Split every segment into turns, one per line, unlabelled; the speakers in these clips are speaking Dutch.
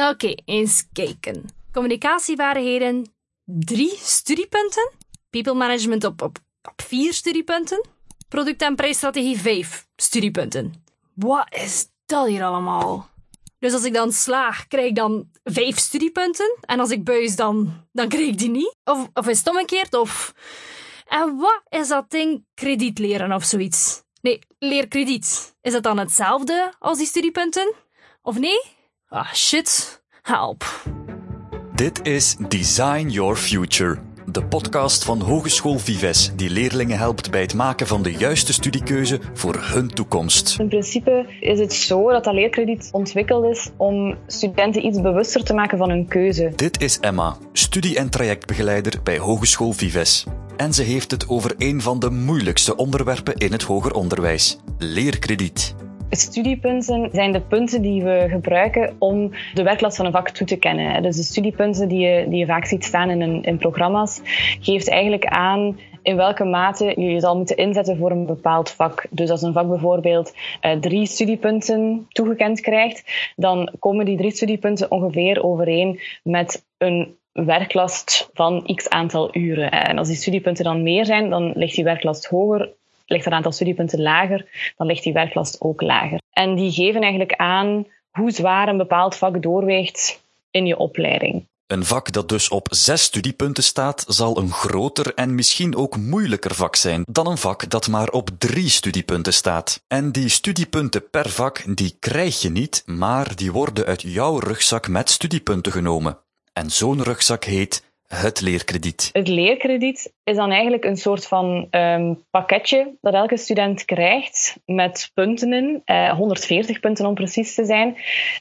Oké, eens kijken. Communicatievaardigheden, drie studiepunten. People management op, op, vier studiepunten. Product- en prijsstrategie, vijf studiepunten. Wat is dat hier allemaal? Dus als ik dan slaag, krijg ik dan vijf studiepunten. En als ik buis, dan, dan krijg ik die niet. Of, of is het omgekeerd? Of... En wat is dat ding krediet leren of zoiets? Nee, leerkrediet. Is dat dan hetzelfde als die studiepunten? Of nee? Ah, shit. Help.
Dit is Design Your Future, de podcast van Hogeschool Vives die leerlingen helpt bij het maken van de juiste studiekeuze voor hun toekomst.
In principe is het zo dat dat leerkrediet ontwikkeld is om studenten iets bewuster te maken van hun keuze.
Dit is Emma, studie- en trajectbegeleider bij Hogeschool Vives. En ze heeft het over een van de moeilijkste onderwerpen in het hoger onderwijs: leerkrediet.
Studiepunten zijn de punten die we gebruiken om de werklast van een vak toe te kennen. Dus de studiepunten die je, die je vaak ziet staan in, in programma's, geeft eigenlijk aan in welke mate je je zal moeten inzetten voor een bepaald vak. Dus als een vak bijvoorbeeld uh, drie studiepunten toegekend krijgt, dan komen die drie studiepunten ongeveer overeen met een werklast van x aantal uren. En als die studiepunten dan meer zijn, dan ligt die werklast hoger ligt een aantal studiepunten lager, dan ligt die werklast ook lager. En die geven eigenlijk aan hoe zwaar een bepaald vak doorweegt in je opleiding.
Een vak dat dus op zes studiepunten staat, zal een groter en misschien ook moeilijker vak zijn dan een vak dat maar op drie studiepunten staat. En die studiepunten per vak, die krijg je niet, maar die worden uit jouw rugzak met studiepunten genomen. En zo'n rugzak heet het leerkrediet.
Het leerkrediet is dan eigenlijk een soort van um, pakketje dat elke student krijgt met punten in, eh, 140 punten om precies te zijn.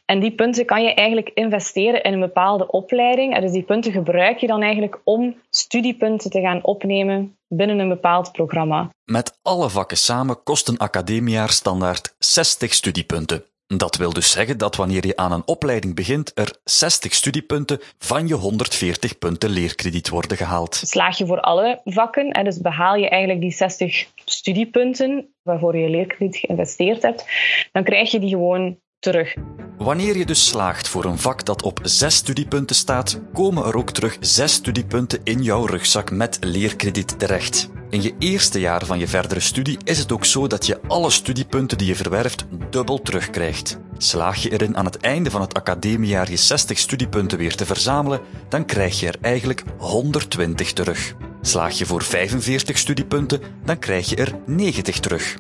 En die punten kan je eigenlijk investeren in een bepaalde opleiding. En dus die punten gebruik je dan eigenlijk om studiepunten te gaan opnemen binnen een bepaald programma.
Met alle vakken samen kost een academiejaar standaard 60 studiepunten. Dat wil dus zeggen dat wanneer je aan een opleiding begint, er 60 studiepunten van je 140 punten leerkrediet worden gehaald.
Slaag je voor alle vakken, en dus behaal je eigenlijk die 60 studiepunten waarvoor je leerkrediet geïnvesteerd hebt, dan krijg je die gewoon terug.
Wanneer je dus slaagt voor een vak dat op 6 studiepunten staat, komen er ook terug 6 studiepunten in jouw rugzak met leerkrediet terecht. In je eerste jaar van je verdere studie is het ook zo dat je alle studiepunten die je verwerft dubbel terugkrijgt. Slaag je erin aan het einde van het academiejaar je 60 studiepunten weer te verzamelen, dan krijg je er eigenlijk 120 terug. Slaag je voor 45 studiepunten, dan krijg je er 90 terug.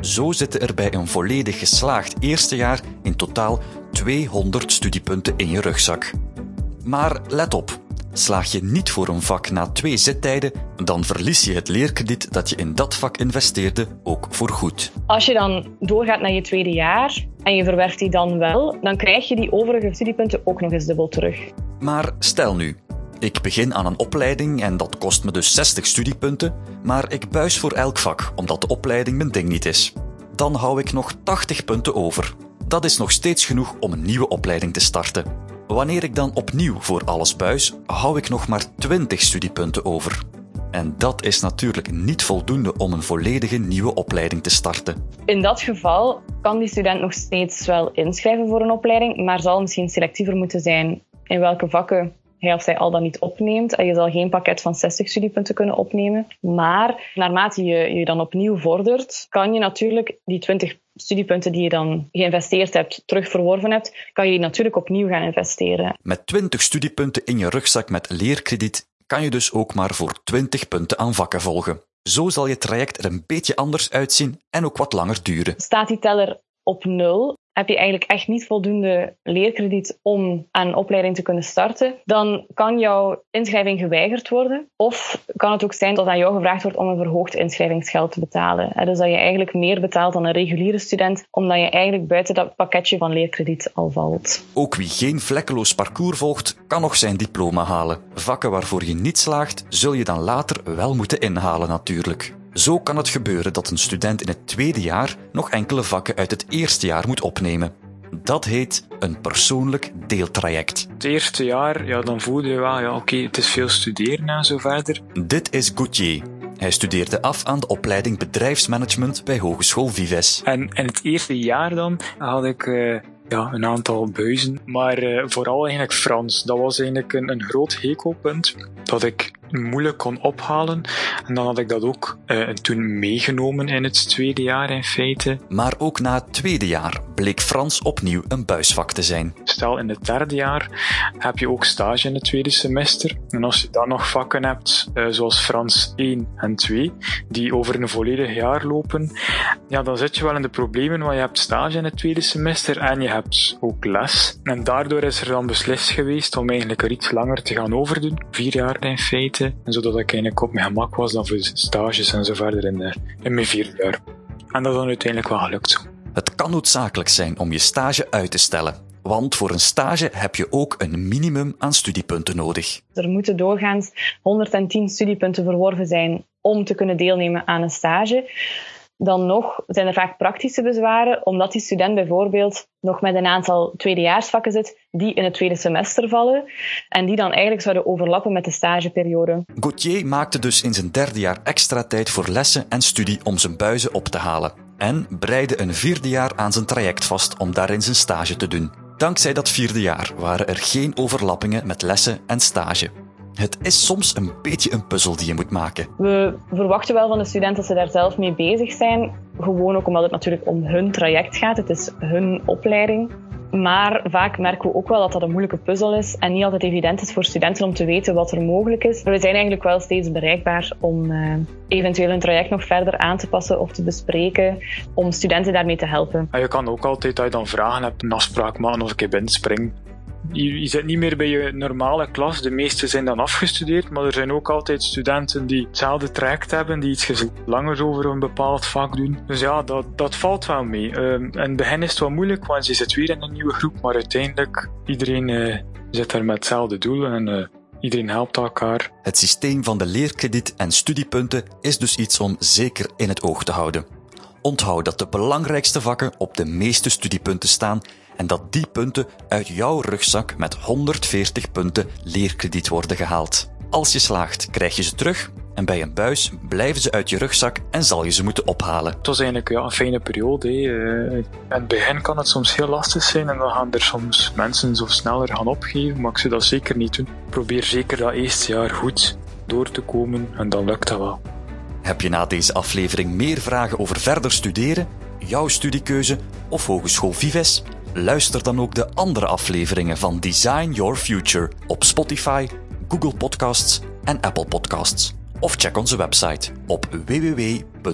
Zo zitten er bij een volledig geslaagd eerste jaar in totaal 200 studiepunten in je rugzak. Maar let op, slaag je niet voor een vak na twee zittijden, dan verlies je het leerkrediet dat je in dat vak investeerde ook voor goed.
Als je dan doorgaat naar je tweede jaar en je verwerft die dan wel, dan krijg je die overige studiepunten ook nog eens dubbel terug.
Maar stel nu, ik begin aan een opleiding en dat kost me dus 60 studiepunten, maar ik buis voor elk vak omdat de opleiding mijn ding niet is. Dan hou ik nog 80 punten over. Dat is nog steeds genoeg om een nieuwe opleiding te starten. Wanneer ik dan opnieuw voor alles buis, hou ik nog maar 20 studiepunten over. En dat is natuurlijk niet voldoende om een volledige nieuwe opleiding te starten.
In dat geval kan die student nog steeds wel inschrijven voor een opleiding, maar zal misschien selectiever moeten zijn in welke vakken hij of zij al dan niet opneemt. En je zal geen pakket van 60 studiepunten kunnen opnemen. Maar naarmate je je dan opnieuw vordert, kan je natuurlijk die 20 studiepunten die je dan geïnvesteerd hebt, terug verworven hebt, kan je die natuurlijk opnieuw gaan investeren.
Met 20 studiepunten in je rugzak met leerkrediet kan je dus ook maar voor 20 punten aan vakken volgen. Zo zal je traject er een beetje anders uitzien en ook wat langer duren.
Staat die teller op nul, heb je eigenlijk echt niet voldoende leerkrediet om aan een opleiding te kunnen starten, dan kan jouw inschrijving geweigerd worden. Of kan het ook zijn dat aan jou gevraagd wordt om een verhoogd inschrijvingsgeld te betalen. Dus dat je eigenlijk meer betaalt dan een reguliere student, omdat je eigenlijk buiten dat pakketje van leerkrediet al valt.
Ook wie geen vlekkeloos parcours volgt, kan nog zijn diploma halen. Vakken waarvoor je niet slaagt, zul je dan later wel moeten inhalen natuurlijk. Zo kan het gebeuren dat een student in het tweede jaar nog enkele vakken uit het eerste jaar moet opnemen. Dat heet een persoonlijk deeltraject.
Het eerste jaar, ja, dan voelde je wel, ja, oké, het is veel studeren en zo verder.
Dit is Gauthier. Hij studeerde af aan de opleiding bedrijfsmanagement bij Hogeschool Vives.
En in het eerste jaar dan had ik uh, ja, een aantal buizen. Maar uh, vooral eigenlijk Frans. Dat was eigenlijk een, een groot hekelpunt dat ik moeilijk kon ophalen. En dan had ik dat ook uh, toen meegenomen in het tweede jaar in feite.
Maar ook na het tweede jaar bleek Frans opnieuw een buisvak te zijn.
Stel in het derde jaar heb je ook stage in het tweede semester. En als je dan nog vakken hebt, uh, zoals Frans 1 en 2, die over een volledig jaar lopen, ja, dan zit je wel in de problemen, want je hebt stage in het tweede semester en je hebt ook les. En daardoor is er dan beslist geweest om eigenlijk er iets langer te gaan overdoen. Vier jaar in feite. En zodat ik eigenlijk op mijn gemak was dan voor stages en zo verder in, de, in mijn vierde jaar. En dat is dan uiteindelijk wel gelukt zo.
Het kan noodzakelijk zijn om je stage uit te stellen. Want voor een stage heb je ook een minimum aan studiepunten nodig.
Er moeten doorgaans 110 studiepunten verworven zijn om te kunnen deelnemen aan een stage. Dan nog zijn er vaak praktische bezwaren, omdat die student bijvoorbeeld nog met een aantal tweedejaarsvakken zit die in het tweede semester vallen en die dan eigenlijk zouden overlappen met de stageperiode.
Gauthier maakte dus in zijn derde jaar extra tijd voor lessen en studie om zijn buizen op te halen en breidde een vierde jaar aan zijn traject vast om daarin zijn stage te doen. Dankzij dat vierde jaar waren er geen overlappingen met lessen en stage. Het is soms een beetje een puzzel die je moet maken.
We verwachten wel van de studenten dat ze daar zelf mee bezig zijn. Gewoon ook omdat het natuurlijk om hun traject gaat. Het is hun opleiding. Maar vaak merken we ook wel dat dat een moeilijke puzzel is en niet altijd evident is voor studenten om te weten wat er mogelijk is. Maar we zijn eigenlijk wel steeds bereikbaar om uh, eventueel een traject nog verder aan te passen of te bespreken, om studenten daarmee te helpen.
je kan ook altijd, als je dan vragen hebt, een afspraak maken of ik je binnenspring je, zit niet meer bij je normale klas. De meesten zijn dan afgestudeerd, maar er zijn ook altijd studenten die hetzelfde traject hebben, die iets langer over een bepaald vak doen. Dus ja, dat, dat valt wel mee. Uh, in het begin is het wel moeilijk, want je zit weer in een nieuwe groep, maar uiteindelijk, iedereen uh, zit er met hetzelfde doel en uh, Iedereen helpt elkaar.
Het systeem van de leerkrediet en studiepunten is dus iets om zeker in het oog te houden. Onthoud dat de belangrijkste vakken op de meeste studiepunten staan en dat die punten uit jouw rugzak met 140 punten leerkrediet worden gehaald. Als je slaagt, krijg je ze terug en bij een buis blijven ze uit je rugzak en zal je ze moeten ophalen.
Het was eigenlijk ja, een fijne periode. Uh, in het begin kan het soms heel lastig zijn en dan gaan er soms mensen zo sneller gaan opgeven, maar ik zou dat zeker niet doen. Probeer zeker dat eerste jaar goed door te komen en dan lukt dat wel.
Heb je na deze aflevering meer vragen over verder studeren, jouw studiekeuze of Hogeschool Vives? Luister dan ook de andere afleveringen van Design Your Future op Spotify, Google Podcasts en Apple Podcasts. Of check onze website op www.vives.be.